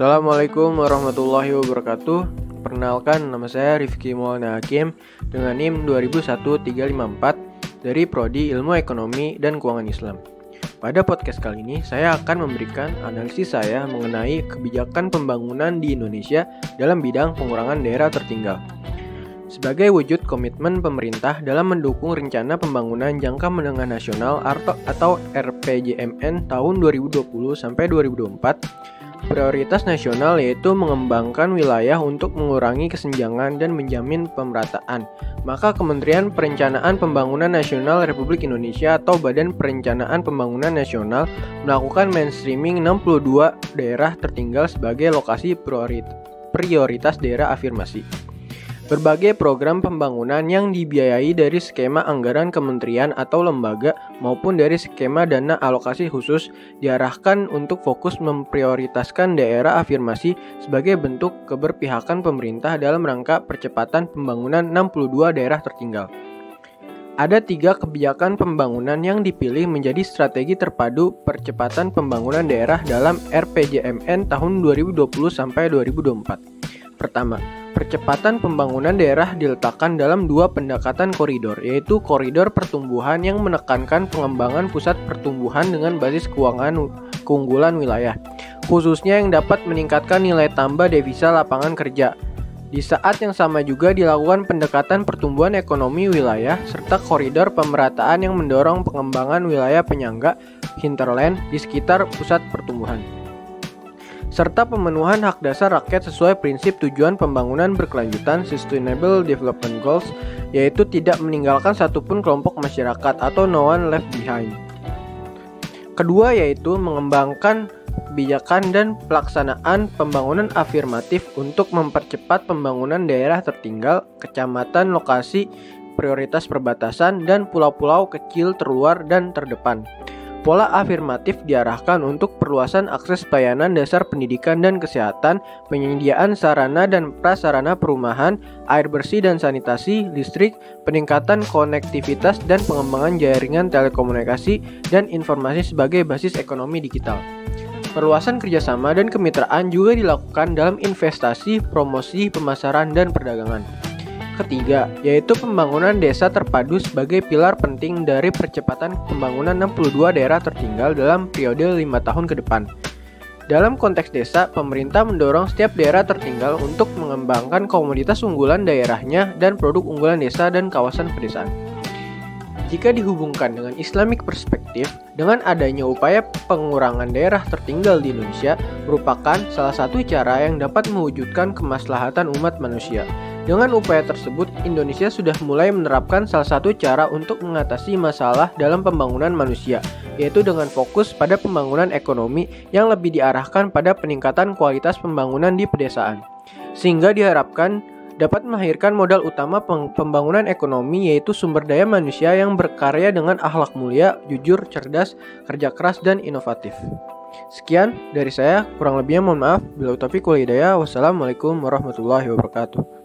Assalamualaikum warahmatullahi wabarakatuh Perkenalkan nama saya Rifki Maulana Hakim dengan NIM 201354 dari Prodi Ilmu Ekonomi dan Keuangan Islam. Pada podcast kali ini saya akan memberikan analisis saya mengenai kebijakan pembangunan di Indonesia dalam bidang pengurangan daerah tertinggal. Sebagai wujud komitmen pemerintah dalam mendukung rencana pembangunan jangka menengah nasional atau RPJMN tahun 2020 sampai 2024 Prioritas nasional yaitu mengembangkan wilayah untuk mengurangi kesenjangan dan menjamin pemerataan. Maka Kementerian Perencanaan Pembangunan Nasional Republik Indonesia atau Badan Perencanaan Pembangunan Nasional melakukan mainstreaming 62 daerah tertinggal sebagai lokasi prioritas daerah afirmasi. Berbagai program pembangunan yang dibiayai dari skema anggaran kementerian atau lembaga maupun dari skema dana alokasi khusus diarahkan untuk fokus memprioritaskan daerah afirmasi sebagai bentuk keberpihakan pemerintah dalam rangka percepatan pembangunan 62 daerah tertinggal. Ada tiga kebijakan pembangunan yang dipilih menjadi strategi terpadu percepatan pembangunan daerah dalam RPJMN tahun 2020 sampai 2024. Pertama, Percepatan pembangunan daerah diletakkan dalam dua pendekatan koridor, yaitu koridor pertumbuhan yang menekankan pengembangan pusat pertumbuhan dengan basis keuangan keunggulan wilayah, khususnya yang dapat meningkatkan nilai tambah devisa lapangan kerja. Di saat yang sama juga dilakukan pendekatan pertumbuhan ekonomi wilayah serta koridor pemerataan yang mendorong pengembangan wilayah penyangga hinterland di sekitar pusat pertumbuhan serta pemenuhan hak dasar rakyat sesuai prinsip tujuan pembangunan berkelanjutan Sustainable Development Goals, yaitu tidak meninggalkan satupun kelompok masyarakat atau no one left behind. Kedua yaitu mengembangkan kebijakan dan pelaksanaan pembangunan afirmatif untuk mempercepat pembangunan daerah tertinggal, kecamatan, lokasi, prioritas perbatasan, dan pulau-pulau kecil terluar dan terdepan. Pola afirmatif diarahkan untuk perluasan akses pelayanan dasar pendidikan dan kesehatan, penyediaan sarana dan prasarana perumahan, air bersih dan sanitasi, listrik, peningkatan konektivitas dan pengembangan jaringan telekomunikasi dan informasi sebagai basis ekonomi digital. Perluasan kerjasama dan kemitraan juga dilakukan dalam investasi, promosi, pemasaran, dan perdagangan ketiga, yaitu pembangunan desa terpadu sebagai pilar penting dari percepatan pembangunan 62 daerah tertinggal dalam periode 5 tahun ke depan. Dalam konteks desa, pemerintah mendorong setiap daerah tertinggal untuk mengembangkan komoditas unggulan daerahnya dan produk unggulan desa dan kawasan pedesaan. Jika dihubungkan dengan Islamic perspektif, dengan adanya upaya pengurangan daerah tertinggal di Indonesia merupakan salah satu cara yang dapat mewujudkan kemaslahatan umat manusia. Dengan upaya tersebut, Indonesia sudah mulai menerapkan salah satu cara untuk mengatasi masalah dalam pembangunan manusia, yaitu dengan fokus pada pembangunan ekonomi yang lebih diarahkan pada peningkatan kualitas pembangunan di pedesaan. Sehingga diharapkan dapat melahirkan modal utama pembangunan ekonomi yaitu sumber daya manusia yang berkarya dengan akhlak mulia, jujur, cerdas, kerja keras, dan inovatif. Sekian dari saya, kurang lebihnya mohon maaf. Bila taufiq wal hidayah, wassalamualaikum warahmatullahi wabarakatuh.